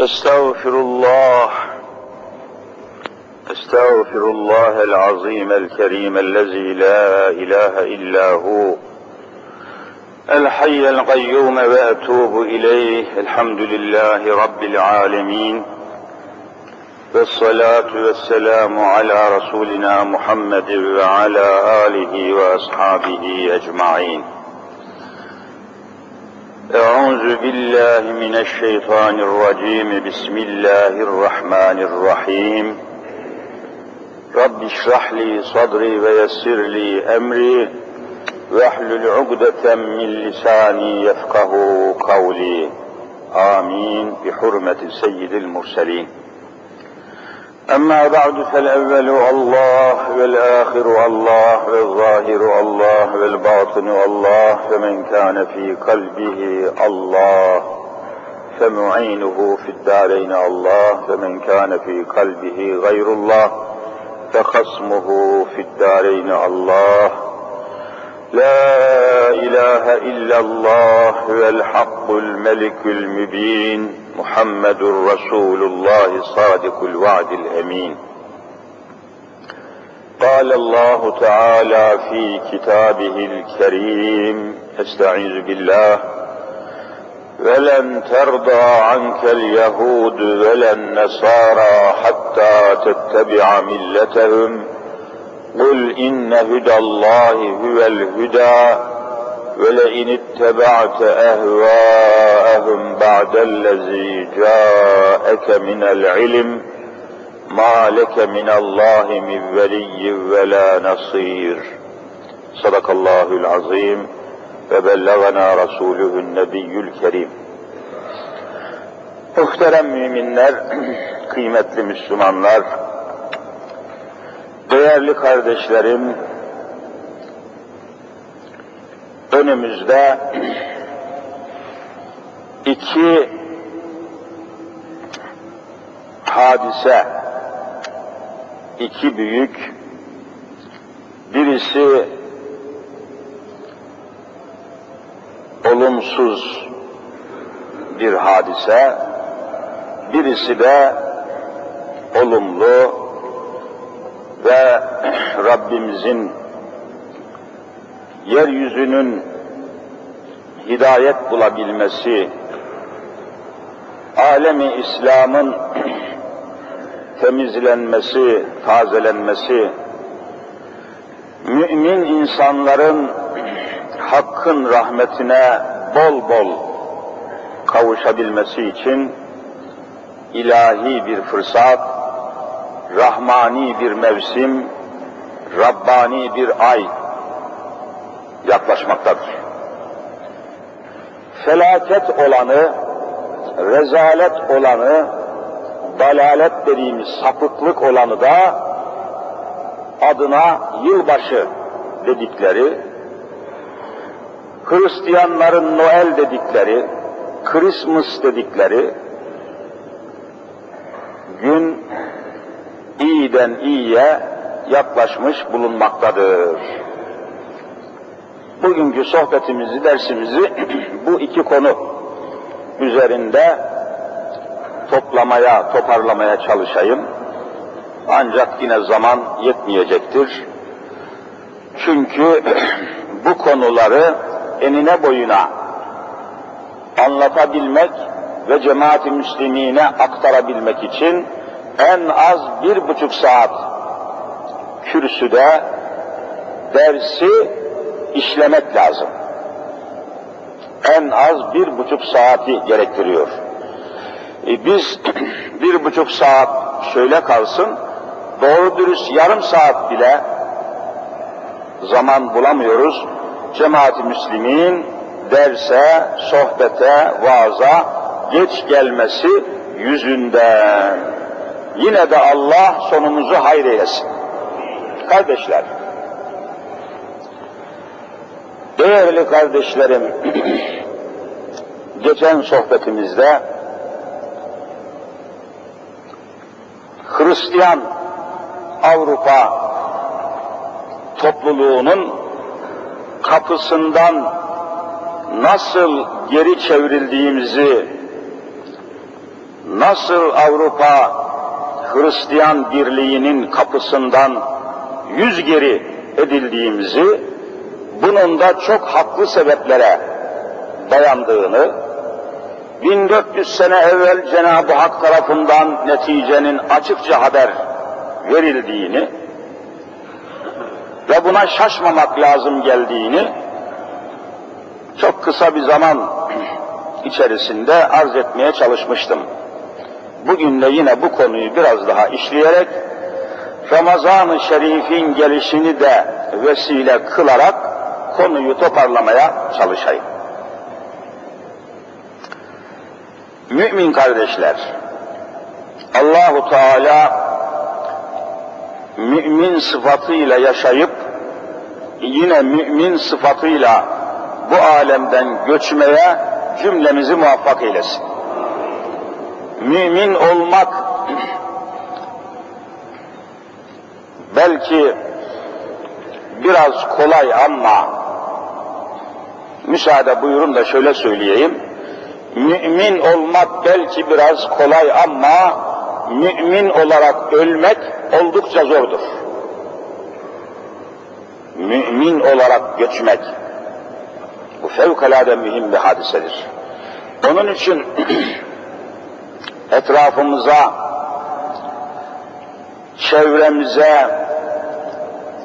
أستغفر الله أستغفر الله العظيم الكريم الذي لا إله إلا هو الحي القيوم وأتوب إليه الحمد لله رب العالمين والصلاة والسلام على رسولنا محمد وعلى آله وأصحابه أجمعين. أعوذ بالله من الشيطان الرجيم. بسم الله الرحمن الرحيم. رب اشرح لي صدري ويسر لي أمري. واحلل عقدة من لساني يفقه قولي. آمين. بحرمة سيد المرسلين. أما بعد فالأول الله والآخر الله والظاهر الله والباطن الله فمن كان في قلبه الله فمعينه في الدارين الله فمن كان في قلبه غير الله فخصمه في الدارين الله. لا إله إلا الله هو الحق الملك المبين. محمد رسول الله صادق الوعد الأمين قال الله تعالى في كتابه الكريم استعيذ بالله ولن ترضى عنك اليهود ولا النصارى حتى تتبع ملتهم قل إن هدى الله هو الهدى ولئن اتبعت أهواءهم بعد الذي جاءك من العلم ما لك من الله من ولي ولا نصير صدق الله العظيم وبلغنا رسوله النبي الكريم Muhterem müminler, kıymetli Müslümanlar, değerli kardeşlerim, önümüzde iki hadise, iki büyük, birisi olumsuz bir hadise, birisi de olumlu ve Rabbimizin yeryüzünün hidayet bulabilmesi, alemi İslam'ın temizlenmesi, tazelenmesi, mümin insanların hakkın rahmetine bol bol kavuşabilmesi için ilahi bir fırsat, rahmani bir mevsim, Rabbani bir ay yaklaşmaktadır. Felaket olanı, rezalet olanı, dalalet dediğimiz sapıklık olanı da adına yılbaşı dedikleri, Hristiyanların Noel dedikleri, Christmas dedikleri gün iyiden iyiye yaklaşmış bulunmaktadır. Bugünkü sohbetimizi, dersimizi bu iki konu üzerinde toplamaya, toparlamaya çalışayım. Ancak yine zaman yetmeyecektir. Çünkü bu konuları enine boyuna anlatabilmek ve cemaat-i müslimine aktarabilmek için en az bir buçuk saat kürsüde dersi işlemek lazım. En az bir buçuk saati gerektiriyor. E biz bir buçuk saat şöyle kalsın, doğru dürüst yarım saat bile zaman bulamıyoruz. Cemaat-i Müslimin derse, sohbete, vaaza geç gelmesi yüzünden. Yine de Allah sonumuzu hayır eylesin. Kardeşler, değerli kardeşlerim, geçen sohbetimizde Hristiyan Avrupa topluluğunun kapısından nasıl geri çevrildiğimizi, nasıl Avrupa Hristiyan birliğinin kapısından yüz geri edildiğimizi, bunun da çok haklı sebeplere dayandığını, 1400 sene evvel Cenab-ı Hak tarafından neticenin açıkça haber verildiğini ve buna şaşmamak lazım geldiğini çok kısa bir zaman içerisinde arz etmeye çalışmıştım. Bugün de yine bu konuyu biraz daha işleyerek Ramazan-ı Şerif'in gelişini de vesile kılarak konuyu toparlamaya çalışayım. Mümin kardeşler, Allahu Teala mümin sıfatıyla yaşayıp yine mümin sıfatıyla bu alemden göçmeye cümlemizi muvaffak eylesin. Mümin olmak belki biraz kolay ama müsaade buyurun da şöyle söyleyeyim. Mümin olmak belki biraz kolay ama mümin olarak ölmek oldukça zordur. Mümin olarak göçmek bu fevkalade mühim bir hadisedir. Onun için etrafımıza, çevremize,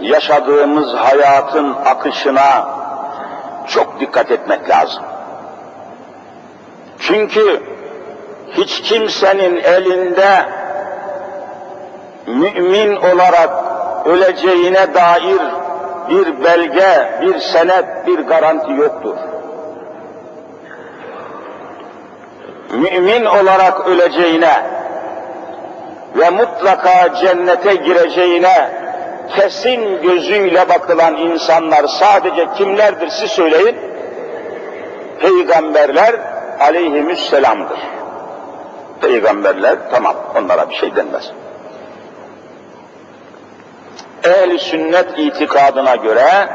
yaşadığımız hayatın akışına çok dikkat etmek lazım. Çünkü hiç kimsenin elinde mümin olarak öleceğine dair bir belge, bir senet, bir garanti yoktur. Mümin olarak öleceğine ve mutlaka cennete gireceğine kesin gözüyle bakılan insanlar sadece kimlerdir siz söyleyin? Peygamberler aleyhisselamdır. Peygamberler tamam onlara bir şey denmez. Ehli sünnet itikadına göre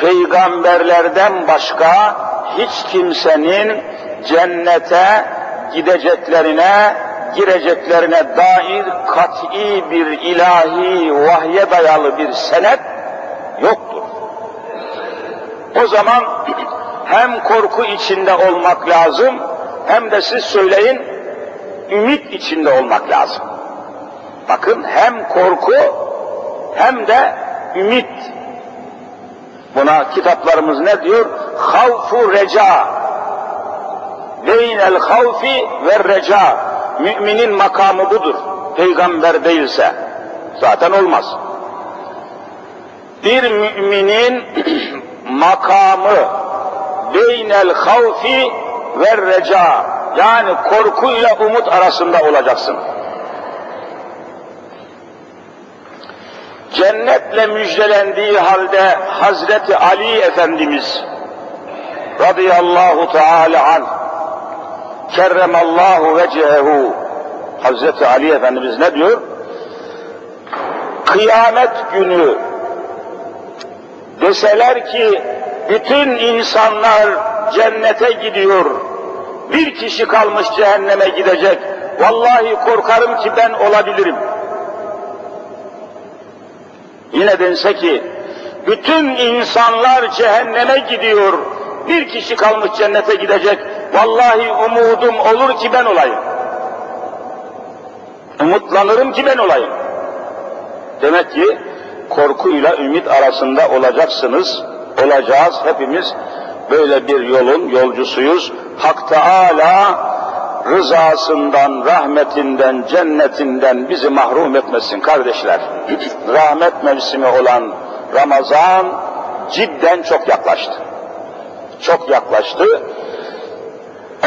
peygamberlerden başka hiç kimsenin cennete gideceklerine, gireceklerine dair kat'i bir ilahi vahye dayalı bir senet yoktur. O zaman hem korku içinde olmak lazım, hem de siz söyleyin, ümit içinde olmak lazım. Bakın hem korku hem de ümit. Buna kitaplarımız ne diyor? Havfu reca. Beynel havfi ve reca. Müminin makamı budur. Peygamber değilse. Zaten olmaz. Bir müminin makamı beynel havfi ve reca yani korkuyla umut arasında olacaksın. cennetle müjdelendiği halde Hazreti Ali Efendimiz radıyallahu teala an kerremallahu vecehehu Hazreti Ali Efendimiz ne diyor? Kıyamet günü deseler ki bütün insanlar cennete gidiyor, bir kişi kalmış cehenneme gidecek. Vallahi korkarım ki ben olabilirim. Yine dense ki, bütün insanlar cehenneme gidiyor, bir kişi kalmış cennete gidecek, vallahi umudum olur ki ben olayım. Umutlanırım ki ben olayım. Demek ki korkuyla ümit arasında olacaksınız, olacağız hepimiz. Böyle bir yolun yolcusuyuz. Hak Teala rızasından, rahmetinden, cennetinden bizi mahrum etmesin kardeşler. Rahmet mevsimi olan Ramazan cidden çok yaklaştı. Çok yaklaştı.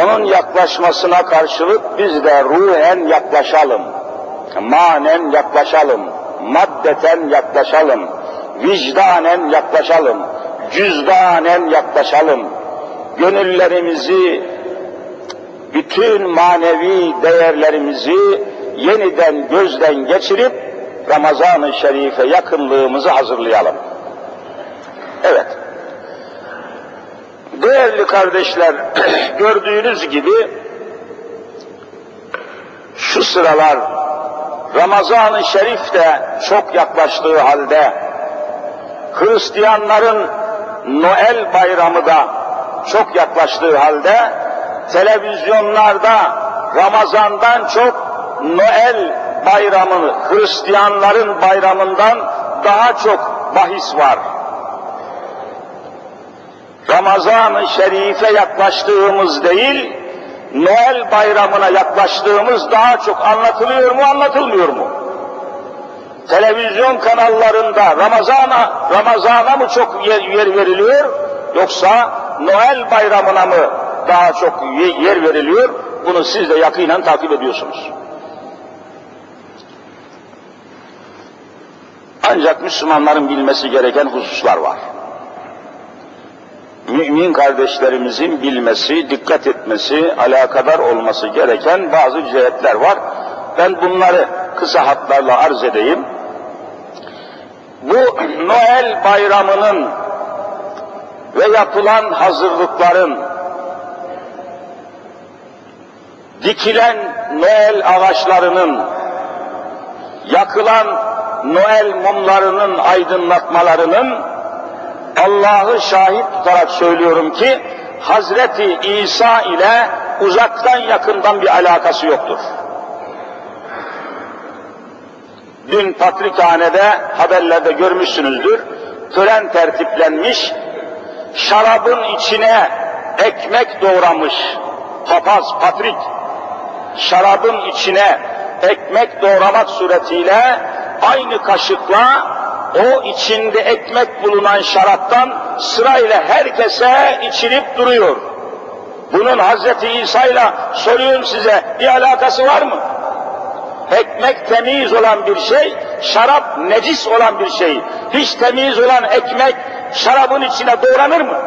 Onun yaklaşmasına karşılık biz de ruhen yaklaşalım. Manen yaklaşalım. Maddeten yaklaşalım. Vicdanen yaklaşalım. Cüzdanen yaklaşalım. Gönüllerimizi bütün manevi değerlerimizi yeniden gözden geçirip Ramazan-ı Şerif'e yakınlığımızı hazırlayalım. Evet. Değerli kardeşler, gördüğünüz gibi şu sıralar Ramazan-ı Şerif de çok yaklaştığı halde Hristiyanların Noel bayramı da çok yaklaştığı halde televizyonlarda Ramazan'dan çok Noel bayramını, Hristiyanların bayramından daha çok bahis var. Ramazan-ı Şerif'e yaklaştığımız değil, Noel bayramına yaklaştığımız daha çok anlatılıyor mu, anlatılmıyor mu? Televizyon kanallarında Ramazan'a Ramazan'a mı çok yer, yer veriliyor yoksa Noel bayramına mı daha çok yer veriliyor? Bunu siz de yakinen takip ediyorsunuz. Ancak Müslümanların bilmesi gereken hususlar var. Mümin kardeşlerimizin bilmesi, dikkat etmesi, alakadar olması gereken bazı cihetler var. Ben bunları kısa hatlarla arz edeyim. Bu Noel bayramının ve yapılan hazırlıkların dikilen Noel ağaçlarının yakılan Noel mumlarının aydınlatmalarının Allah'ı şahit tutarak söylüyorum ki Hazreti İsa ile uzaktan yakından bir alakası yoktur. Dün Patrikhane'de haberlerde görmüşsünüzdür. Tören tertiplenmiş, şarabın içine ekmek doğramış papaz Patrik, şarabın içine ekmek doğramak suretiyle aynı kaşıkla o içinde ekmek bulunan şaraptan sırayla herkese içirip duruyor. Bunun Hazreti İsa ile soruyorum size bir alakası var mı? Ekmek temiz olan bir şey, şarap necis olan bir şey. Hiç temiz olan ekmek şarabın içine doğranır mı?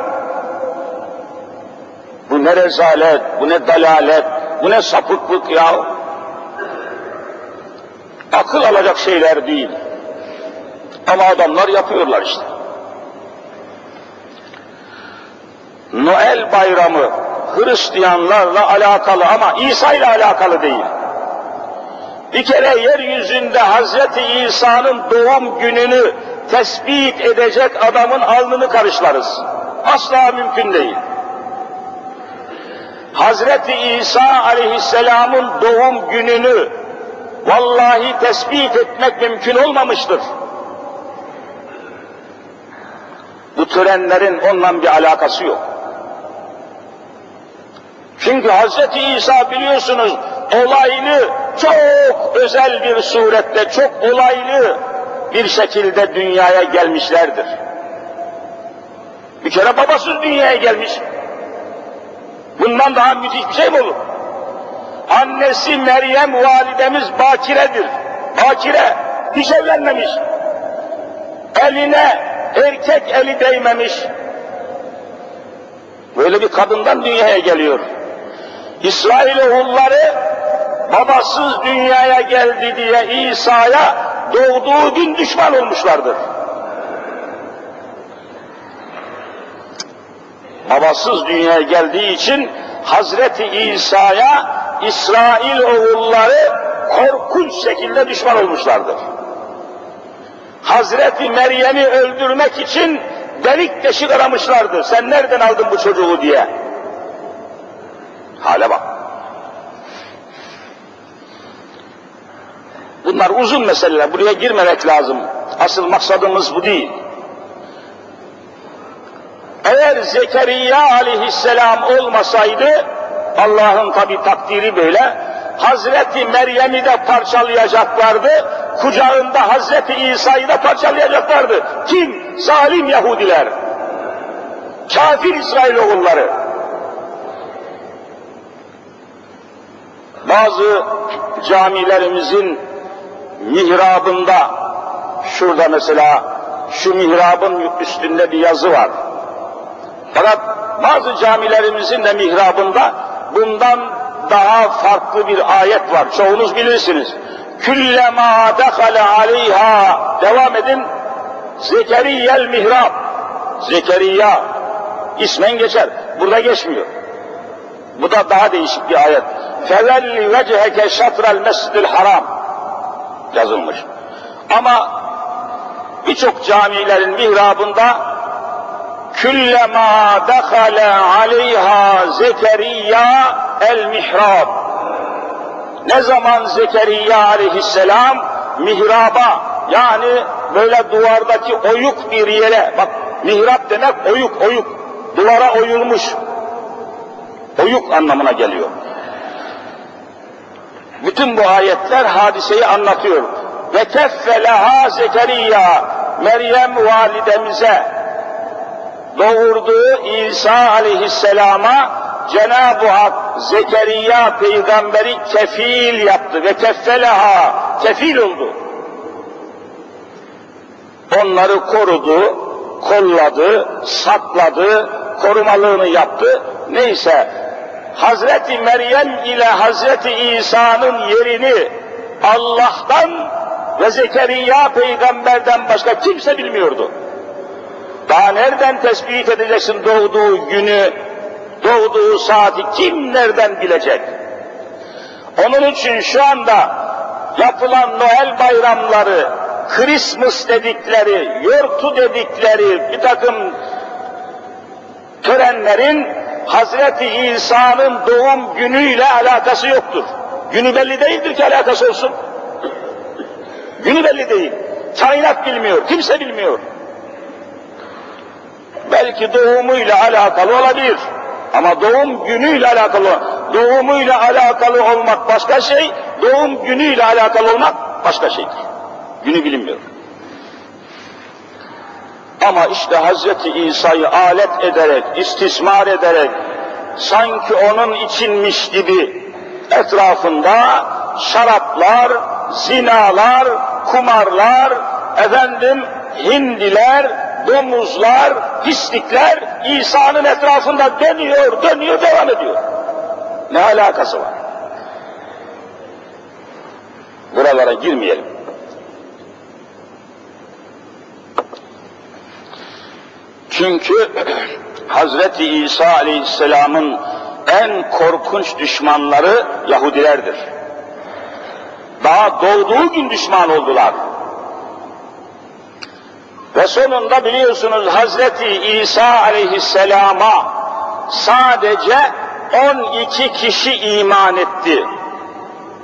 Bu ne rezalet, bu ne dalalet, bu ne sapıklık ya. Akıl alacak şeyler değil. Ama adamlar yapıyorlar işte. Noel bayramı Hristiyanlarla alakalı ama İsa ile alakalı değil. Bir kere yeryüzünde Hazreti İsa'nın doğum gününü tespit edecek adamın alnını karışlarız. Asla mümkün değil. Hazreti İsa aleyhisselamın doğum gününü vallahi tespit etmek mümkün olmamıştır. Bu törenlerin onunla bir alakası yok. Çünkü Hazreti İsa biliyorsunuz olaylı, çok özel bir surette, çok olaylı bir şekilde dünyaya gelmişlerdir. Bir kere babasız dünyaya gelmiş. Bundan daha müthiş bir şey mi olur? Annesi Meryem validemiz bakiredir. Bakire, hiç evlenmemiş. Eline erkek eli değmemiş. Böyle bir kadından dünyaya geliyor. İsrail oğulları babasız dünyaya geldi diye İsa'ya doğduğu gün düşman olmuşlardır. babasız dünyaya geldiği için Hazreti İsa'ya İsrail oğulları korkunç şekilde düşman olmuşlardır. Hazreti Meryem'i öldürmek için delik deşik aramışlardı. Sen nereden aldın bu çocuğu diye. Hale bak. Bunlar uzun meseleler. Buraya girmemek lazım. Asıl maksadımız bu değil. Eğer Zekeriya aleyhisselam olmasaydı, Allah'ın tabi takdiri böyle, Hazreti Meryem'i de parçalayacaklardı, kucağında Hazreti İsa'yı da parçalayacaklardı. Kim? Zalim Yahudiler. Kafir İsrailoğulları. Bazı camilerimizin mihrabında, şurada mesela şu mihrabın üstünde bir yazı var. Fakat bazı camilerimizin de mihrabında bundan daha farklı bir ayet var. Çoğunuz bilirsiniz. Küllema dekale aleyha devam edin. Zekeriyel mihrab. Zekeriya ismen geçer. Burada geçmiyor. Bu da daha değişik bir ayet. fevelli vecheke şatrel mescidil haram yazılmış. Ama birçok camilerin mihrabında küllema dehale aleyha Zekeriya el mihrab ne zaman Zekeriya aleyhisselam mihraba yani böyle duvardaki oyuk bir yere bak mihrap demek oyuk oyuk duvara oyulmuş oyuk anlamına geliyor. Bütün bu ayetler hadiseyi anlatıyor. Ve keffeleha Zekeriya Meryem validemize doğurduğu İsa aleyhisselama Cenab-ı Hak Zekeriya peygamberi kefil yaptı ve keffeleha kefil oldu. Onları korudu, kolladı, sakladı, korumalığını yaptı. Neyse Hazreti Meryem ile Hazreti İsa'nın yerini Allah'tan ve Zekeriya peygamberden başka kimse bilmiyordu. Daha nereden tespit edeceksin doğduğu günü, doğduğu saati kim nereden bilecek? Onun için şu anda yapılan Noel bayramları, Christmas dedikleri, yortu dedikleri bir takım törenlerin Hazreti İsa'nın doğum günüyle alakası yoktur. Günü belli değildir ki alakası olsun. Günü belli değil. Kainat bilmiyor, kimse bilmiyor. Belki doğumuyla alakalı olabilir. Ama doğum günüyle alakalı, doğumuyla alakalı olmak başka şey, doğum günüyle alakalı olmak başka şeydir. Günü bilinmiyor. Ama işte Hazreti İsa'yı alet ederek, istismar ederek, sanki onun içinmiş gibi etrafında şaraplar, zinalar, kumarlar, efendim hindiler, domuzlar, pislikler İsa'nın etrafında dönüyor, dönüyor, devam ediyor. Ne alakası var? Buralara girmeyelim. Çünkü Hazreti İsa Aleyhisselam'ın en korkunç düşmanları Yahudilerdir. Daha doğduğu gün düşman oldular. Ve sonunda biliyorsunuz Hazreti İsa Aleyhisselam'a sadece 12 kişi iman etti.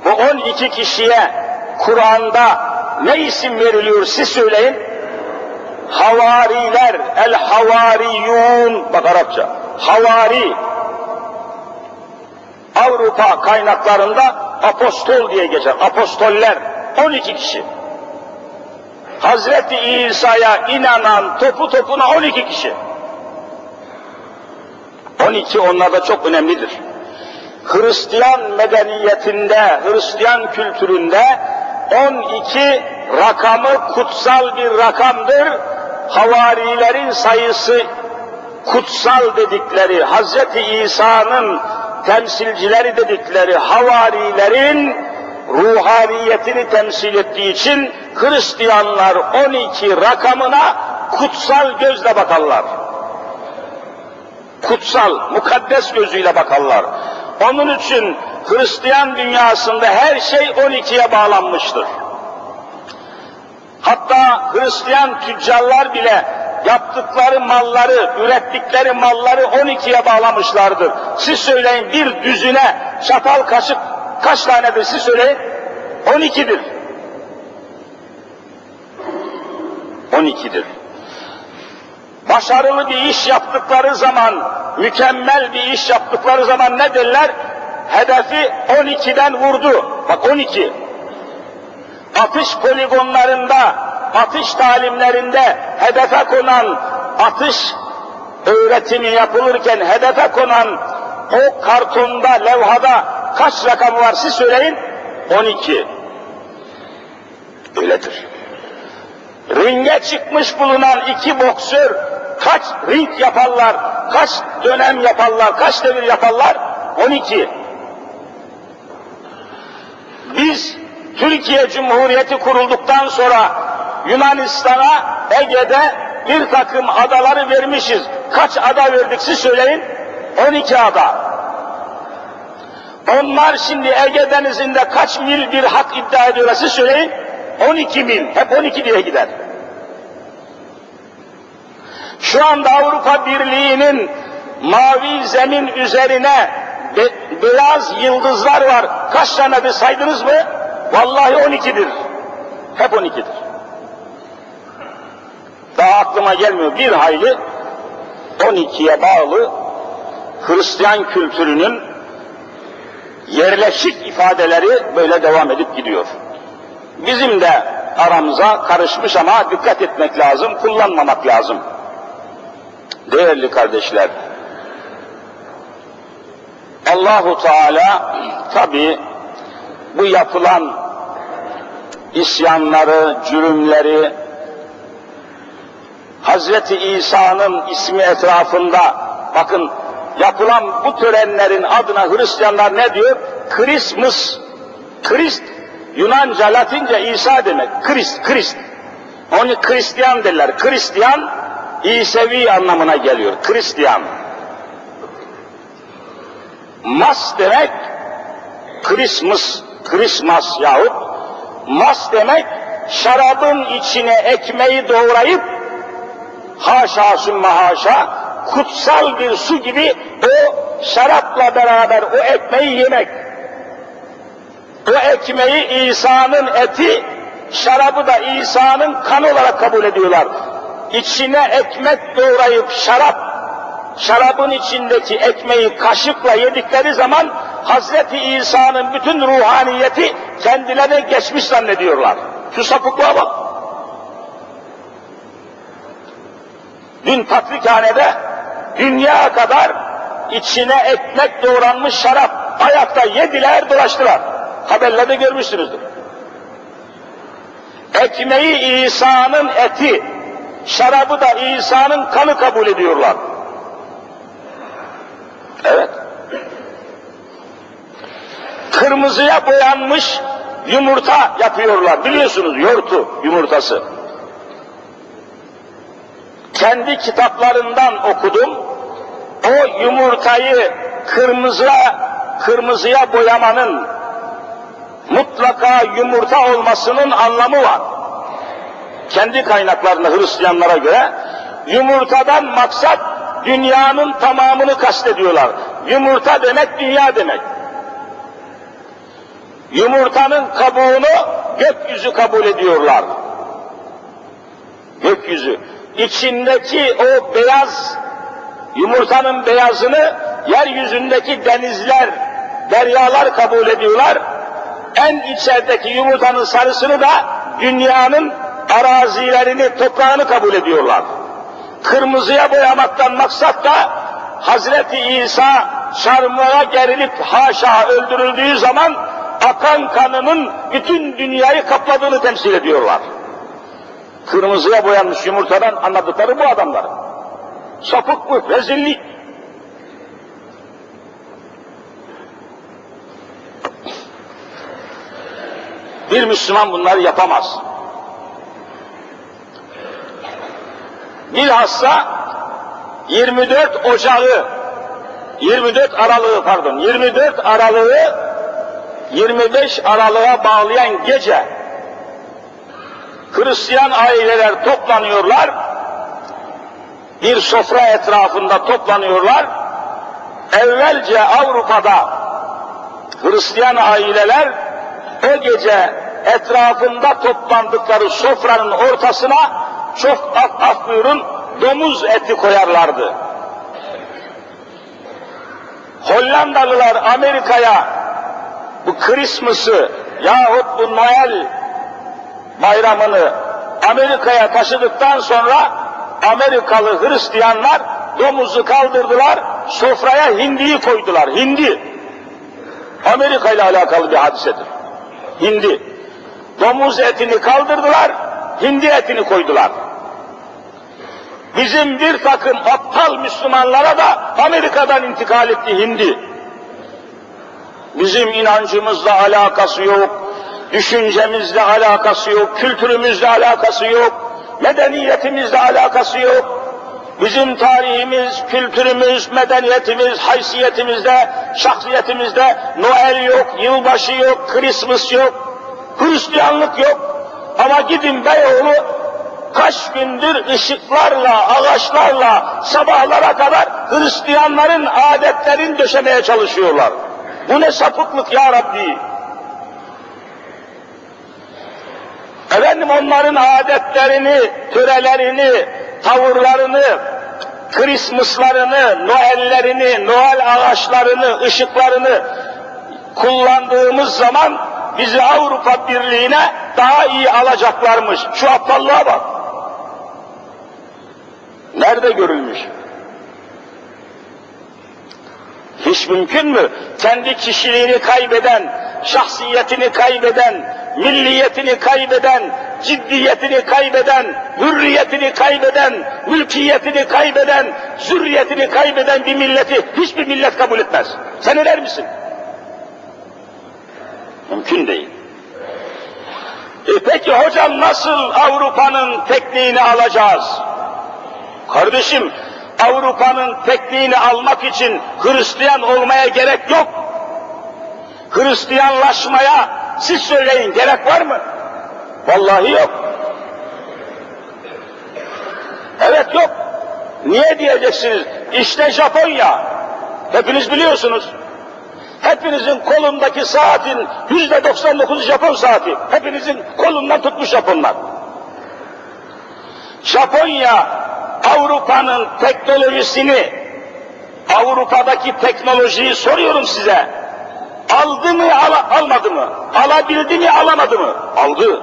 Bu 12 kişiye Kur'an'da ne isim veriliyor siz söyleyin? Havariler, el havariyun, bak Arapça, havari. Avrupa kaynaklarında apostol diye geçer, apostoller, 12 kişi. Hazreti İsa'ya inanan topu topuna 12 kişi. 12 onlarda çok önemlidir. Hristiyan medeniyetinde, Hristiyan kültüründe 12 rakamı kutsal bir rakamdır. Havarilerin sayısı kutsal dedikleri, Hazreti İsa'nın temsilcileri dedikleri havarilerin ruhaniyetini temsil ettiği için Hristiyanlar 12 rakamına kutsal gözle bakarlar. Kutsal, mukaddes gözüyle bakarlar. Onun için Hristiyan dünyasında her şey 12'ye bağlanmıştır. Hatta Hristiyan tüccarlar bile yaptıkları malları, ürettikleri malları 12'ye bağlamışlardır. Siz söyleyin bir düzüne çatal kaşık kaç tanedir siz söyleyin? 12'dir. 12'dir. Başarılı bir iş yaptıkları zaman, mükemmel bir iş yaptıkları zaman ne derler? Hedefi 12'den vurdu. Bak 12. Atış poligonlarında, atış talimlerinde hedefe konan atış öğretimi yapılırken hedefe konan o kartonda, levhada kaç rakamı var siz söyleyin? 12. Öyledir. Ringe çıkmış bulunan iki boksör kaç ring yaparlar, kaç dönem yaparlar, kaç devir yaparlar? 12. Biz Türkiye Cumhuriyeti kurulduktan sonra Yunanistan'a Ege'de bir takım adaları vermişiz. Kaç ada verdik siz söyleyin? 12 ada. Onlar şimdi Ege Denizi'nde kaç mil bir hak iddia ediyorlar siz söyleyin. 12 mil. Hep 12 diye gider. Şu anda Avrupa Birliği'nin mavi zemin üzerine be, beyaz yıldızlar var. Kaç tane bir saydınız mı? Vallahi 12'dir. Hep 12'dir. Daha aklıma gelmiyor bir hayli 12'ye bağlı Hristiyan kültürünün yerleşik ifadeleri böyle devam edip gidiyor. Bizim de aramıza karışmış ama dikkat etmek lazım, kullanmamak lazım. Değerli kardeşler, Allahu Teala tabi bu yapılan isyanları, cürümleri, Hazreti İsa'nın ismi etrafında bakın yapılan bu törenlerin adına Hristiyanlar ne diyor? Christmas, Christ, Yunanca, Latince İsa demek. Christ, Christ. Onu Hristiyan derler. Hristiyan, İsevi anlamına geliyor. Hristiyan. Mas demek, Christmas, Christmas yahut mas demek şarabın içine ekmeği doğrayıp haşa sümme haşa kutsal bir su gibi o şarapla beraber o ekmeği yemek. O ekmeği İsa'nın eti, şarabı da İsa'nın kanı olarak kabul ediyorlar. İçine ekmek doğrayıp şarap, şarabın içindeki ekmeği kaşıkla yedikleri zaman Hazreti İsa'nın bütün ruhaniyeti kendilerine geçmiş zannediyorlar. Şu sapıklığa bak. Dün Patrikhane'de dünya kadar içine ekmek doğranmış şarap ayakta yediler dolaştılar. Haberlerde görmüşsünüzdür. Ekmeği İsa'nın eti, şarabı da İsa'nın kanı kabul ediyorlar. Evet. Kırmızıya boyanmış yumurta yapıyorlar. Biliyorsunuz yortu yumurtası. Kendi kitaplarından okudum. O yumurtayı kırmızıya kırmızıya boyamanın mutlaka yumurta olmasının anlamı var. Kendi kaynaklarında Hristiyanlara göre yumurtadan maksat dünyanın tamamını kastediyorlar. Yumurta demek dünya demek. Yumurtanın kabuğunu gökyüzü kabul ediyorlar. Gökyüzü. İçindeki o beyaz, yumurtanın beyazını yeryüzündeki denizler, deryalar kabul ediyorlar. En içerideki yumurtanın sarısını da dünyanın arazilerini, toprağını kabul ediyorlar. Kırmızıya boyamaktan maksat da Hazreti İsa çarmıha gerilip haşa öldürüldüğü zaman akan kanının bütün dünyayı kapladığını temsil ediyorlar. Kırmızıya boyanmış yumurtadan anladıkları bu adamlar. Sapık bu, rezillik. Bir Müslüman bunları yapamaz. Bilhassa 24 Ocağı 24 Aralığı pardon 24 Aralığı 25 Aralık'a bağlayan gece Hristiyan aileler toplanıyorlar. Bir sofra etrafında toplanıyorlar. Evvelce Avrupa'da Hristiyan aileler o gece etrafında toplandıkları sofranın ortasına çok af, af buyurun domuz eti koyarlardı. Hollandalılar Amerika'ya bu Christmas'ı yahut bu Noel bayramını Amerika'ya taşıdıktan sonra Amerikalı Hristiyanlar domuzu kaldırdılar, sofraya hindiyi koydular. Hindi. Amerika ile alakalı bir hadisedir. Hindi. Domuz etini kaldırdılar, hindi etini koydular. Bizim bir takım aptal Müslümanlara da Amerika'dan intikal etti hindi. Bizim inancımızla alakası yok, düşüncemizle alakası yok, kültürümüzle alakası yok, medeniyetimizle alakası yok. bizim tarihimiz, kültürümüz, medeniyetimiz, haysiyetimizde, şahsiyetimizde Noel yok, yılbaşı yok, Christmas yok, Hristiyanlık yok. Ama gidin Beyoğlu kaç gündür ışıklarla, ağaçlarla sabahlara kadar Hristiyanların adetlerini döşemeye çalışıyorlar. Bu ne sapıklık ya Rabbi. Efendim onların adetlerini, törelerini, tavırlarını, Christmas'larını, Noel'lerini, Noel ağaçlarını, ışıklarını kullandığımız zaman bizi Avrupa Birliği'ne daha iyi alacaklarmış. Şu aptallığa bak. Nerede görülmüş? Hiç mümkün mü? Kendi kişiliğini kaybeden, şahsiyetini kaybeden, milliyetini kaybeden, ciddiyetini kaybeden, hürriyetini kaybeden, mülkiyetini kaybeden, zürriyetini kaybeden bir milleti hiçbir millet kabul etmez. Sen eder misin? Mümkün değil. E peki hocam nasıl Avrupa'nın tekniğini alacağız? Kardeşim Avrupa'nın tekniğini almak için Hristiyan olmaya gerek yok. Hristiyanlaşmaya siz söyleyin gerek var mı? Vallahi yok. Evet yok. Niye diyeceksiniz? İşte Japonya. Hepiniz biliyorsunuz. Hepinizin kolundaki saatin yüzde 99 Japon saati. Hepinizin kolundan tutmuş Japonlar. Japonya Avrupa'nın teknolojisini, Avrupa'daki teknolojiyi soruyorum size. Aldı mı, al, almadı mı? Alabildi mi, alamadı mı? Aldı.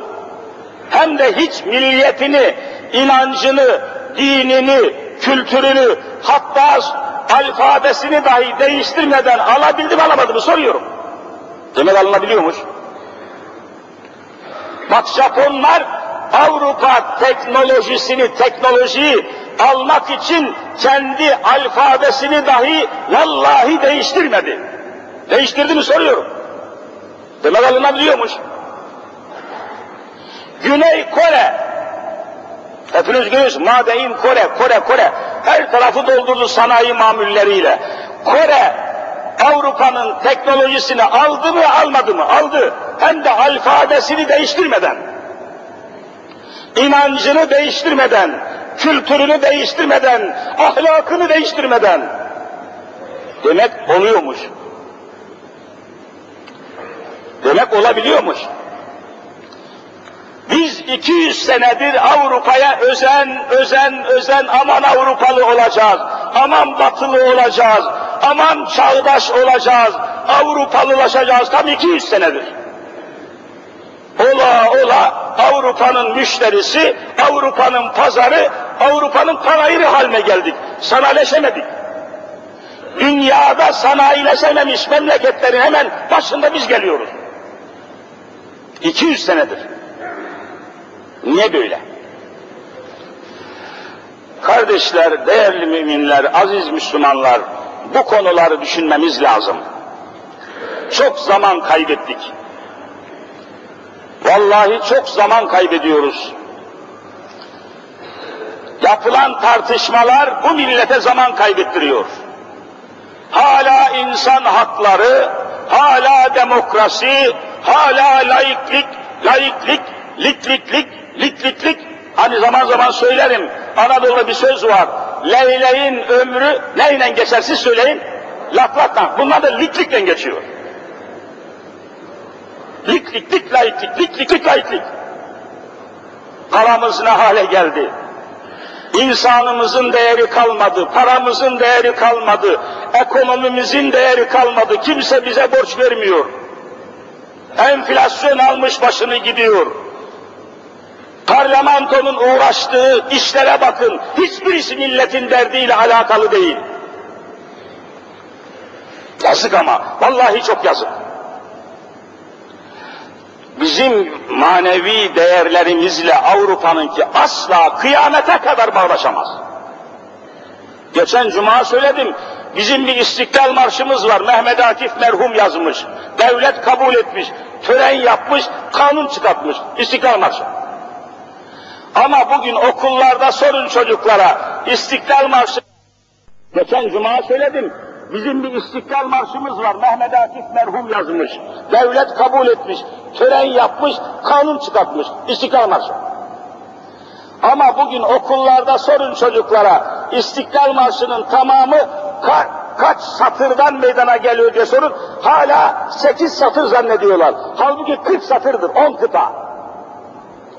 Hem de hiç milliyetini, inancını, dinini, kültürünü, hatta alfabesini dahi değiştirmeden alabildi mi, alamadı mı soruyorum. Demek alınabiliyormuş. Bak Japonlar Avrupa teknolojisini, teknolojiyi almak için kendi alfabesini dahi vallahi değiştirmedi. Değiştirdi mi soruyorum. Demek alınabiliyormuş. Güney Kore, hepiniz görüyorsunuz, Madein Kore, Kore, Kore, her tarafı doldurdu sanayi mamulleriyle. Kore, Avrupa'nın teknolojisini aldı mı, almadı mı? Aldı. Hem de alfabesini değiştirmeden, inancını değiştirmeden, kültürünü değiştirmeden, ahlakını değiştirmeden. Demek oluyormuş. Demek olabiliyormuş. Biz 200 senedir Avrupa'ya özen, özen, özen, aman Avrupalı olacağız, aman batılı olacağız, aman çağdaş olacağız, Avrupalılaşacağız tam 200 senedir. Ola ola Avrupa'nın müşterisi, Avrupa'nın pazarı, Avrupa'nın panayırı haline geldik. Sanayileşemedik. Dünyada sanayileşememiş memleketlerin hemen başında biz geliyoruz. 200 senedir. Niye böyle? Kardeşler, değerli müminler, aziz Müslümanlar, bu konuları düşünmemiz lazım. Çok zaman kaybettik. Vallahi çok zaman kaybediyoruz. Yapılan tartışmalar bu millete zaman kaybettiriyor. Hala insan hakları, hala demokrasi, hala laiklik, laiklik, likliklik, likliklik. Hani zaman zaman söylerim, Anadolu'da bir söz var. Leyleğin ömrü neyle geçer siz söyleyin? Laklakla. Bunlar da liklikle geçiyor. Lik lik lik laiklik, lik lik lik laiklik. Paramız ne hale geldi? İnsanımızın değeri kalmadı, paramızın değeri kalmadı, ekonomimizin değeri kalmadı, kimse bize borç vermiyor. Enflasyon almış başını gidiyor. Parlamentonun uğraştığı işlere bakın, hiçbirisi milletin derdiyle alakalı değil. Yazık ama, vallahi çok yazık bizim manevi değerlerimizle Avrupa'nınki asla kıyamete kadar bağlaşamaz. Geçen cuma söyledim, bizim bir istiklal marşımız var, Mehmet Akif merhum yazmış, devlet kabul etmiş, tören yapmış, kanun çıkartmış, istiklal marşı. Ama bugün okullarda sorun çocuklara İstiklal Marşı Geçen cuma söyledim. Bizim bir İstiklal Marşımız var. Mehmet Akif merhum yazmış. Devlet kabul etmiş. Tören yapmış, kanun çıkartmış. İstiklal Marşı. Ama bugün okullarda sorun çocuklara İstiklal Marşı'nın tamamı ka kaç satırdan meydana geliyor diye sorun. Hala sekiz satır zannediyorlar. Halbuki kırk satırdır, on kıta.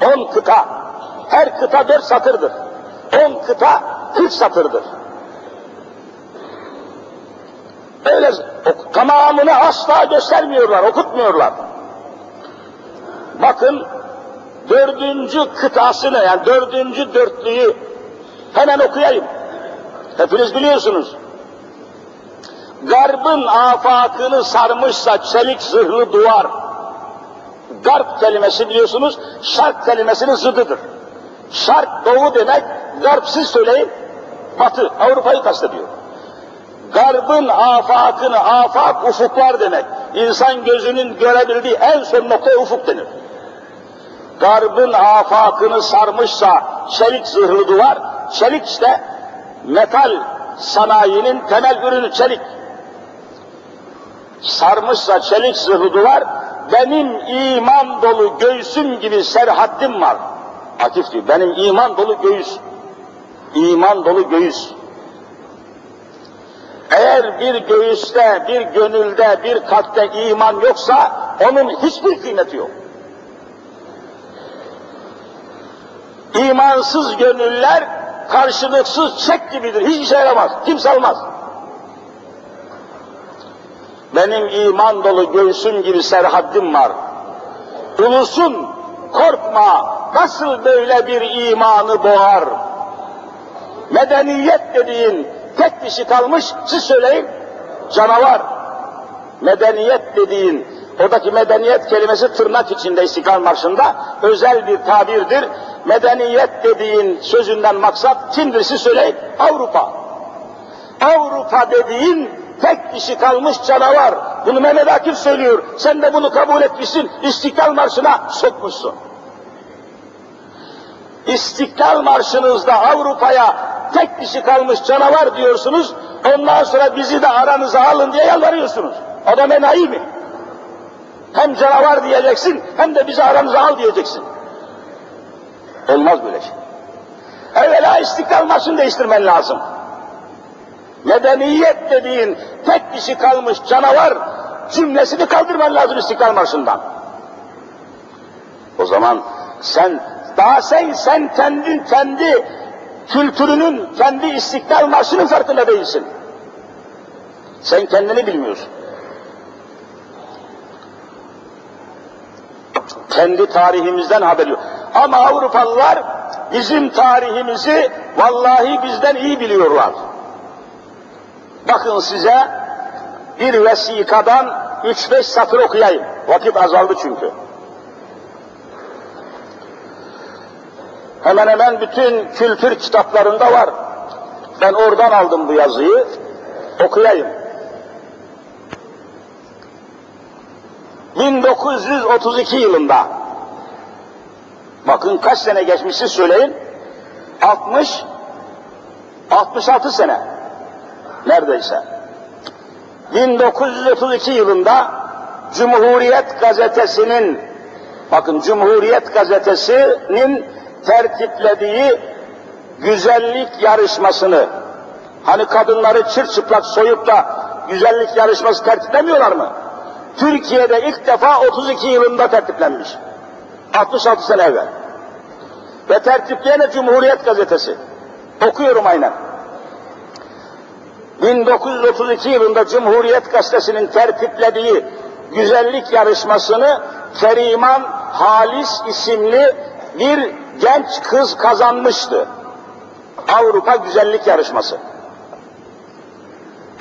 On kıta. Her kıta dört satırdır. On kıta kırk satırdır. Öyle tamamını asla göstermiyorlar, okutmuyorlar. Bakın dördüncü kıtasını yani dördüncü dörtlüğü hemen okuyayım. Hepiniz biliyorsunuz. Garbın afakını sarmışsa çelik zırhlı duvar. Garp kelimesi biliyorsunuz, şark kelimesinin zıdıdır. Şark doğu demek, garp siz söyleyin, batı, Avrupa'yı kastediyor. Garbın afakını, afak ufuklar demek. İnsan gözünün görebildiği en son nokta ufuk denir. Garbın afakını sarmışsa çelik zırhlı duvar, çelik işte metal sanayinin temel ürünü çelik. Sarmışsa çelik zırhlı duvar, benim iman dolu göğsüm gibi serhaddim var. Akif diyor, benim iman dolu göğüs. İman dolu göğüs. Eğer bir göğüste, bir gönülde, bir kalpte iman yoksa onun hiçbir kıymeti yok. İmansız gönüller karşılıksız çek gibidir. Hiç işe yaramaz. Kimse almaz. Benim iman dolu göğsüm gibi serhaddim var. Ulusun korkma nasıl böyle bir imanı boğar. Medeniyet dediğin tek dişi kalmış, siz söyleyin, canavar. Medeniyet dediğin, oradaki medeniyet kelimesi tırnak içinde İstiklal Marşı'nda özel bir tabirdir. Medeniyet dediğin sözünden maksat kimdir siz söyleyin? Avrupa. Avrupa dediğin tek dişi kalmış canavar. Bunu Mehmet Akif söylüyor. Sen de bunu kabul etmişsin. İstiklal Marşı'na sokmuşsun. İstiklal Marşı'nızda Avrupa'ya tek dişi kalmış canavar diyorsunuz, ondan sonra bizi de aranıza alın diye yalvarıyorsunuz. Adam enayi mi? Hem canavar diyeceksin, hem de bizi aranıza al diyeceksin. Olmaz böyle şey. Evvela istiklal marşını değiştirmen lazım. Medeniyet dediğin tek dişi kalmış canavar cümlesini kaldırman lazım istiklal marşından. O zaman sen, daha sen, sen kendin kendi kültürünün, kendi istiklal marşının farkında değilsin. Sen kendini bilmiyorsun. Kendi tarihimizden haber yok. Ama Avrupalılar bizim tarihimizi vallahi bizden iyi biliyorlar. Bakın size bir vesikadan üç beş satır okuyayım. Vakit azaldı çünkü. Hemen hemen bütün kültür kitaplarında var. Ben oradan aldım bu yazıyı. Okuyayım. 1932 yılında. Bakın kaç sene geçmişsi söyleyin. 60 66 sene. Neredeyse. 1932 yılında Cumhuriyet gazetesinin bakın Cumhuriyet gazetesinin tertiplediği güzellik yarışmasını, hani kadınları çırçıplak soyup da güzellik yarışması tertiplemiyorlar mı? Türkiye'de ilk defa 32 yılında tertiplenmiş. 66 sene evvel. Ve tertipleyen Cumhuriyet Gazetesi. Okuyorum aynen. 1932 yılında Cumhuriyet Gazetesi'nin tertiplediği güzellik yarışmasını Keriman Halis isimli bir genç kız kazanmıştı. Avrupa Güzellik Yarışması.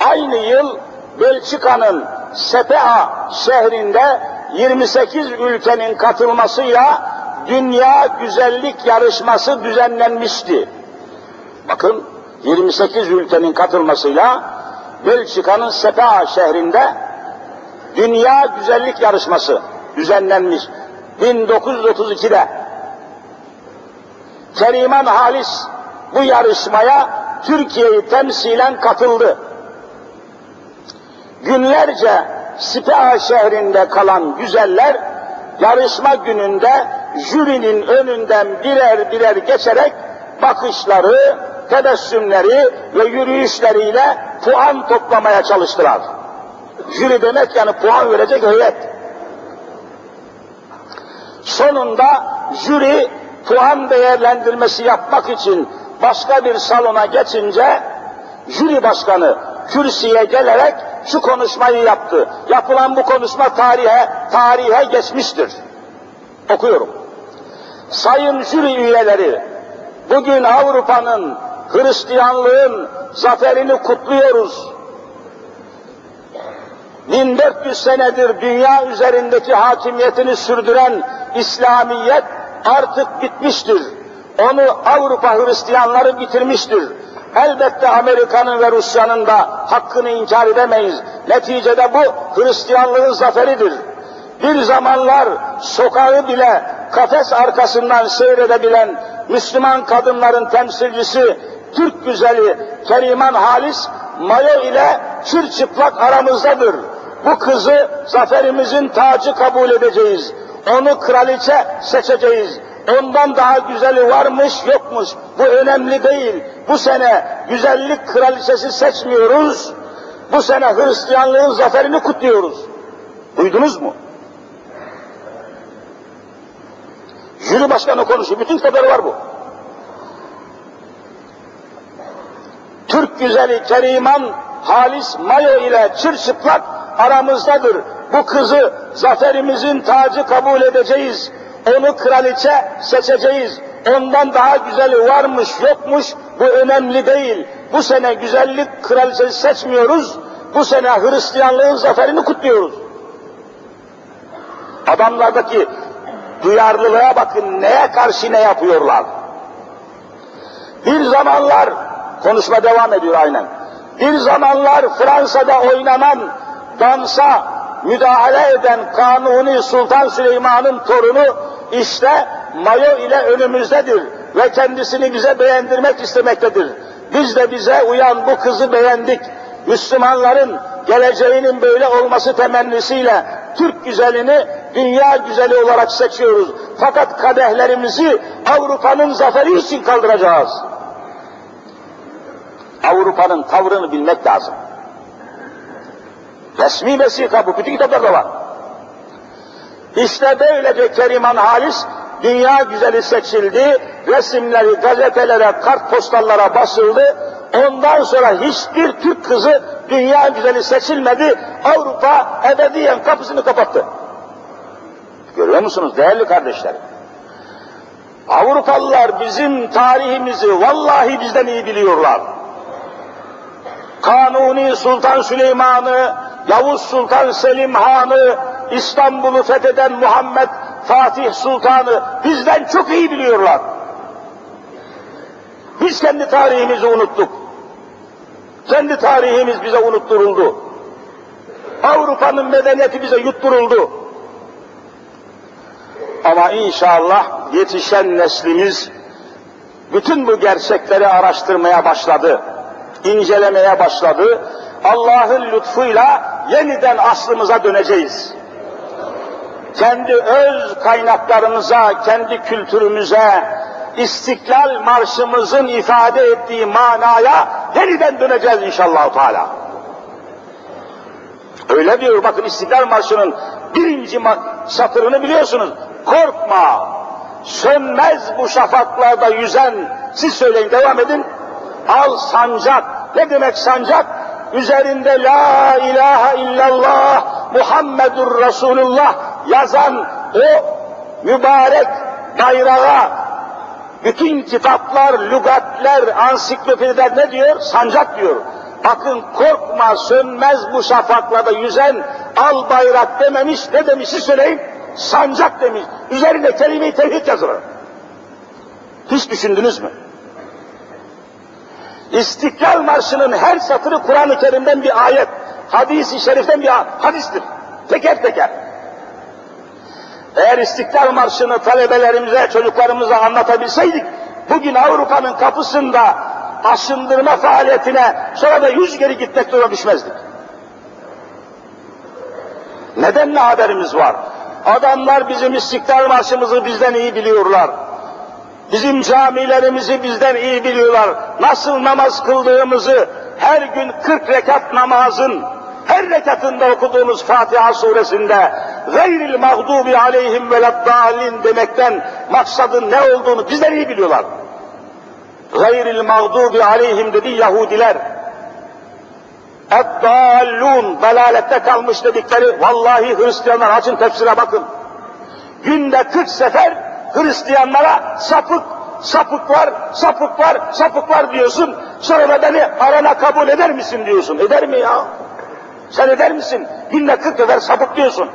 Aynı yıl Belçika'nın Sepea şehrinde 28 ülkenin katılmasıyla Dünya Güzellik Yarışması düzenlenmişti. Bakın 28 ülkenin katılmasıyla Belçika'nın Sepea şehrinde Dünya Güzellik Yarışması düzenlenmiş. 1932'de Keriman Halis bu yarışmaya Türkiye'yi temsilen katıldı. Günlerce Sipah şehrinde kalan güzeller yarışma gününde jürinin önünden birer birer geçerek bakışları, tebessümleri ve yürüyüşleriyle puan toplamaya çalıştılar. Jüri demek yani puan verecek heyet. Sonunda jüri puan değerlendirmesi yapmak için başka bir salona geçince jüri başkanı kürsüye gelerek şu konuşmayı yaptı. Yapılan bu konuşma tarihe, tarihe geçmiştir. Okuyorum. Sayın jüri üyeleri, bugün Avrupa'nın, Hristiyanlığın zaferini kutluyoruz. 1400 senedir dünya üzerindeki hakimiyetini sürdüren İslamiyet artık bitmiştir. Onu Avrupa Hristiyanları bitirmiştir. Elbette Amerika'nın ve Rusya'nın da hakkını inkar edemeyiz. Neticede bu Hristiyanlığın zaferidir. Bir zamanlar sokağı bile kafes arkasından seyredebilen Müslüman kadınların temsilcisi Türk güzeli Keriman Halis mayo ile çırçıplak aramızdadır. Bu kızı zaferimizin tacı kabul edeceğiz. Onu kraliçe seçeceğiz. Ondan daha güzeli varmış yokmuş. Bu önemli değil. Bu sene güzellik kraliçesi seçmiyoruz. Bu sene Hristiyanlığın zaferini kutluyoruz. Duydunuz mu? Jüri başkanı konuşuyor. Bütün kitapları var bu. Türk güzeli Keriman Halis Mayo ile çırçıplak aramızdadır. Bu kızı zaferimizin tacı kabul edeceğiz. Onu kraliçe seçeceğiz. Ondan daha güzeli varmış yokmuş bu önemli değil. Bu sene güzellik kraliçesi seçmiyoruz. Bu sene Hristiyanlığın zaferini kutluyoruz. Adamlardaki duyarlılığa bakın neye karşı ne yapıyorlar. Bir zamanlar konuşma devam ediyor aynen. Bir zamanlar Fransa'da oynanan dansa müdahale eden Kanuni Sultan Süleyman'ın torunu işte mayo ile önümüzdedir ve kendisini bize beğendirmek istemektedir. Biz de bize uyan bu kızı beğendik. Müslümanların geleceğinin böyle olması temennisiyle Türk güzelini dünya güzeli olarak seçiyoruz. Fakat kadehlerimizi Avrupa'nın zaferi için kaldıracağız. Avrupa'nın tavrını bilmek lazım. Resmi vesika bu, bütün kitaplarda var. İşte böylece Keriman Halis dünya güzeli seçildi, resimleri gazetelere, kartpostallara basıldı. Ondan sonra hiçbir Türk kızı dünya güzeli seçilmedi. Avrupa ebediyen kapısını kapattı. Görüyor musunuz değerli kardeşlerim? Avrupalılar bizim tarihimizi vallahi bizden iyi biliyorlar. Kanuni Sultan Süleyman'ı, Yavuz Sultan Selim Han'ı, İstanbul'u fetheden Muhammed Fatih Sultan'ı bizden çok iyi biliyorlar. Biz kendi tarihimizi unuttuk. Kendi tarihimiz bize unutturuldu. Avrupa'nın medeniyeti bize yutturuldu. Ama inşallah yetişen neslimiz bütün bu gerçekleri araştırmaya başladı, incelemeye başladı. Allah'ın lütfuyla yeniden aslımıza döneceğiz. Kendi öz kaynaklarımıza, kendi kültürümüze, İstiklal Marşımızın ifade ettiği manaya yeniden döneceğiz inşallah Teala. Öyle diyor bakın İstiklal Marşı'nın birinci satırını biliyorsunuz. Korkma, sönmez bu şafaklarda yüzen, siz söyleyin devam edin. Al sancak, ne demek sancak? Üzerinde la ilahe illallah Muhammedur Resulullah yazan o mübarek bayrağa bütün kitaplar, lügatler, ansiklopediler ne diyor? Sancak diyor. Bakın korkma sönmez bu şafaklarda yüzen al bayrak dememiş, ne demiş siz söyleyin? Sancak demiş. Üzerinde kelime-i tevhid yazılır. Hiç düşündünüz mü? İstiklal Marşı'nın her satırı Kur'an-ı Kerim'den bir ayet, hadis-i şeriften bir hadistir. Teker teker. Eğer İstiklal Marşı'nı talebelerimize, çocuklarımıza anlatabilseydik, bugün Avrupa'nın kapısında aşındırma faaliyetine sonra da yüz geri gitmek duruma düşmezdik. Neden ne haberimiz var? Adamlar bizim İstiklal Marşımızı bizden iyi biliyorlar. Bizim camilerimizi bizden iyi biliyorlar. Nasıl namaz kıldığımızı, her gün 40 rekat namazın, her rekatında okuduğumuz Fatiha suresinde gayril mağdubi aleyhim veleddallin demekten maksadın ne olduğunu bizden iyi biliyorlar. Gayril mağdubi aleyhim dedi Yahudiler. Eddallun, dalalette kalmış dedikleri, vallahi Hristiyanlar açın tefsire bakın. Günde 40 sefer Hristiyanlara sapık, sapık var, sapık var, sapık var diyorsun. Sonra da beni arana kabul eder misin diyorsun. Eder mi ya? Sen eder misin? Günde 40 sefer sapık diyorsun.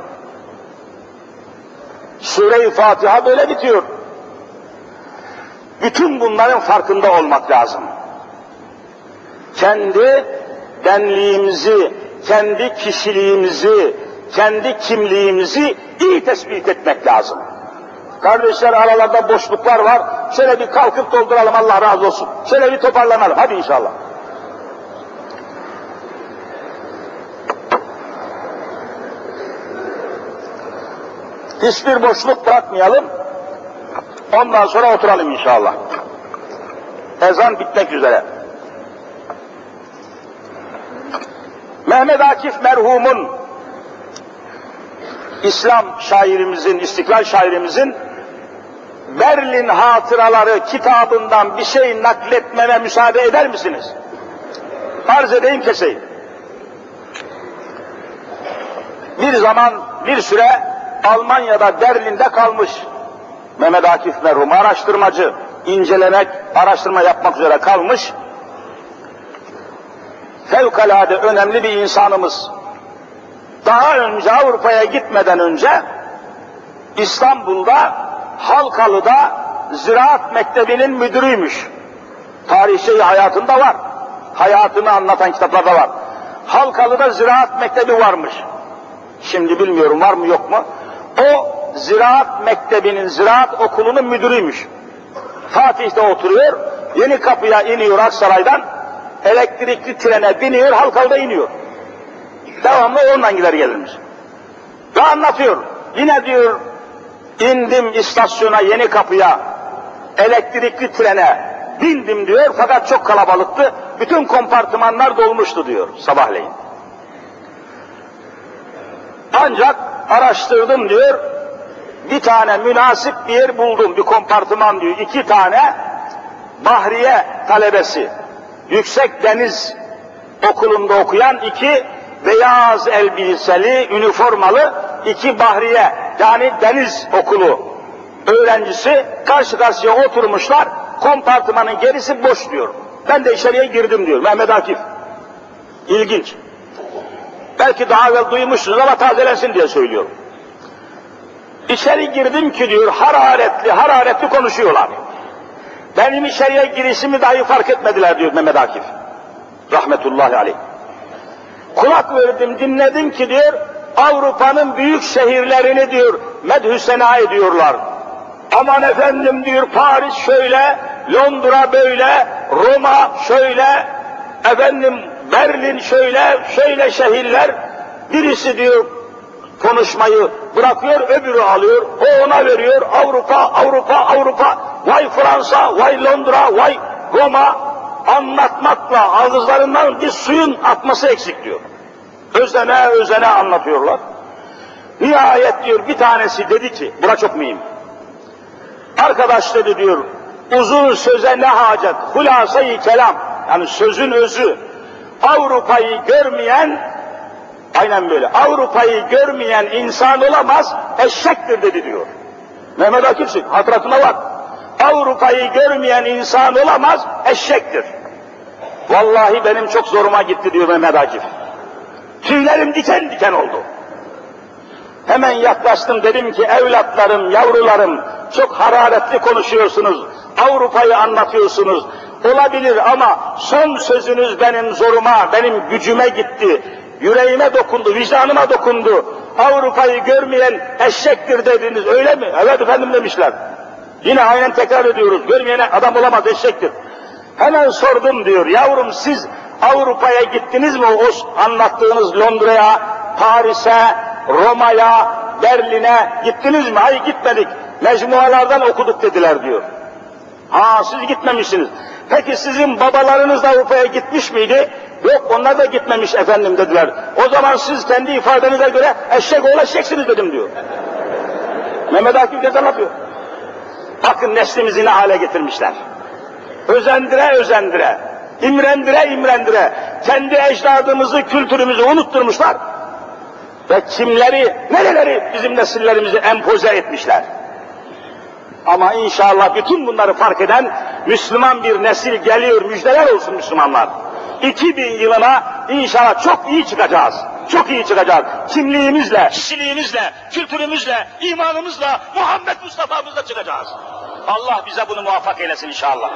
Sure-i Fatiha böyle bitiyor. Bütün bunların farkında olmak lazım. Kendi benliğimizi, kendi kişiliğimizi, kendi kimliğimizi iyi tespit etmek lazım. Kardeşler aralarda boşluklar var. Şöyle bir kalkıp dolduralım Allah razı olsun. Şöyle bir toparlanalım. Hadi inşallah. Hiçbir boşluk bırakmayalım. Ondan sonra oturalım inşallah. Ezan bitmek üzere. Mehmet Akif merhumun İslam şairimizin, istiklal şairimizin Berlin Hatıraları kitabından bir şey nakletmeme müsaade eder misiniz? Arz edeyim keseyim. Bir zaman, bir süre Almanya'da Berlin'de kalmış Mehmet Akif merhum araştırmacı, incelemek, araştırma yapmak üzere kalmış. Fevkalade önemli bir insanımız. Daha önce Avrupa'ya gitmeden önce İstanbul'da Halkalı'da Ziraat Mektebi'nin müdürüymüş. Tarih şeyi hayatında var. Hayatını anlatan kitaplarda var. Halkalı'da Ziraat Mektebi varmış. Şimdi bilmiyorum var mı yok mu? O Ziraat Mektebi'nin, Ziraat Okulu'nun müdürüymüş. Fatih'te oturuyor, yeni kapıya iniyor Aksaray'dan, elektrikli trene biniyor, Halkalı'da iniyor. Devamlı ondan gider gelirmiş. Ve anlatıyor. Yine diyor indim istasyona yeni kapıya elektrikli trene bindim diyor fakat çok kalabalıktı. Bütün kompartımanlar dolmuştu diyor sabahleyin. Ancak araştırdım diyor bir tane münasip bir yer buldum bir kompartıman diyor. iki tane Bahriye talebesi yüksek deniz okulunda okuyan iki beyaz elbiseli, üniformalı iki bahriye yani deniz okulu öğrencisi karşı karşıya oturmuşlar. Kompartımanın gerisi boş diyor. Ben de içeriye girdim diyor Mehmet Akif. İlginç. Belki daha evvel duymuşsunuz ama tazelensin diye söylüyorum. İçeri girdim ki diyor hararetli hararetli konuşuyorlar. Benim içeriye girişimi dahi fark etmediler diyor Mehmet Akif. Rahmetullahi aleyh. Kulak verdim, dinledim ki diyor, Avrupa'nın büyük şehirlerini diyor, medhü sena ediyorlar. Aman efendim diyor, Paris şöyle, Londra böyle, Roma şöyle, efendim Berlin şöyle, şöyle şehirler. Birisi diyor, konuşmayı bırakıyor, öbürü alıyor, o ona veriyor, Avrupa, Avrupa, Avrupa, vay Fransa, vay Londra, vay Roma, anlatmakla ağızlarından bir suyun atması eksik diyor. Özene özene anlatıyorlar. Nihayet diyor bir tanesi dedi ki, buna çok mühim. Arkadaş dedi diyor, uzun söze ne hacet, hulasayı kelam, yani sözün özü, Avrupa'yı görmeyen, aynen böyle, Avrupa'yı görmeyen insan olamaz, eşektir dedi diyor. Mehmet Akif'sin, hatırlatına bak. Avrupa'yı görmeyen insan olamaz, eşektir. Vallahi benim çok zoruma gitti diyor Mehmet Akif. Tüylerim diken diken oldu. Hemen yaklaştım dedim ki evlatlarım, yavrularım çok hararetli konuşuyorsunuz. Avrupa'yı anlatıyorsunuz. Olabilir ama son sözünüz benim zoruma, benim gücüme gitti. Yüreğime dokundu, vicdanıma dokundu. Avrupa'yı görmeyen eşektir dediniz öyle mi? Evet efendim demişler. Yine aynen tekrar ediyoruz. Görmeyene adam olamaz eşektir. Hemen sordum diyor. Yavrum siz Avrupa'ya gittiniz mi? O anlattığınız Londra'ya, Paris'e, Roma'ya, Berlin'e gittiniz mi? Hayır gitmedik. Mecmualardan okuduk dediler diyor. Ha siz gitmemişsiniz. Peki sizin babalarınız da Avrupa'ya gitmiş miydi? Yok onlar da gitmemiş efendim dediler. O zaman siz kendi ifadenize göre eşek oğlu eşeksiniz dedim diyor. Mehmet Akif Gezen anlatıyor. Bakın neslimizi ne hale getirmişler. Özendire özendire, imrendire imrendire, kendi ecdadımızı, kültürümüzü unutturmuşlar. Ve kimleri, nereleri bizim nesillerimizi empoze etmişler. Ama inşallah bütün bunları fark eden Müslüman bir nesil geliyor, müjdeler olsun Müslümanlar. 2000 yılına inşallah çok iyi çıkacağız. Çok iyi çıkacağız. Kimliğimizle, kişiliğimizle, kültürümüzle, imanımızla, Muhammed Mustafa'mızla çıkacağız. Allah bize bunu muvaffak eylesin inşallah.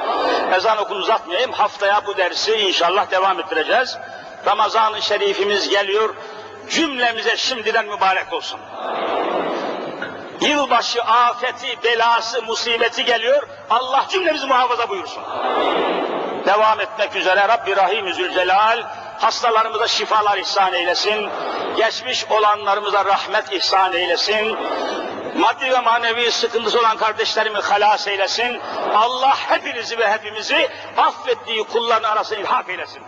Ezan okunu uzatmayayım. Haftaya bu dersi inşallah devam ettireceğiz. Ramazan-ı Şerifimiz geliyor. Cümlemize şimdiden mübarek olsun. Yılbaşı afeti, belası, musibeti geliyor. Allah cümlemizi muhafaza buyursun. Devam etmek üzere Rabbi Rahim Zülcelal hastalarımıza şifalar ihsan eylesin. Geçmiş olanlarımıza rahmet ihsan eylesin. Maddi ve manevi sıkıntısı olan kardeşlerimi halas eylesin. Allah hepinizi ve hepimizi affettiği kulların arasına ilhak eylesin.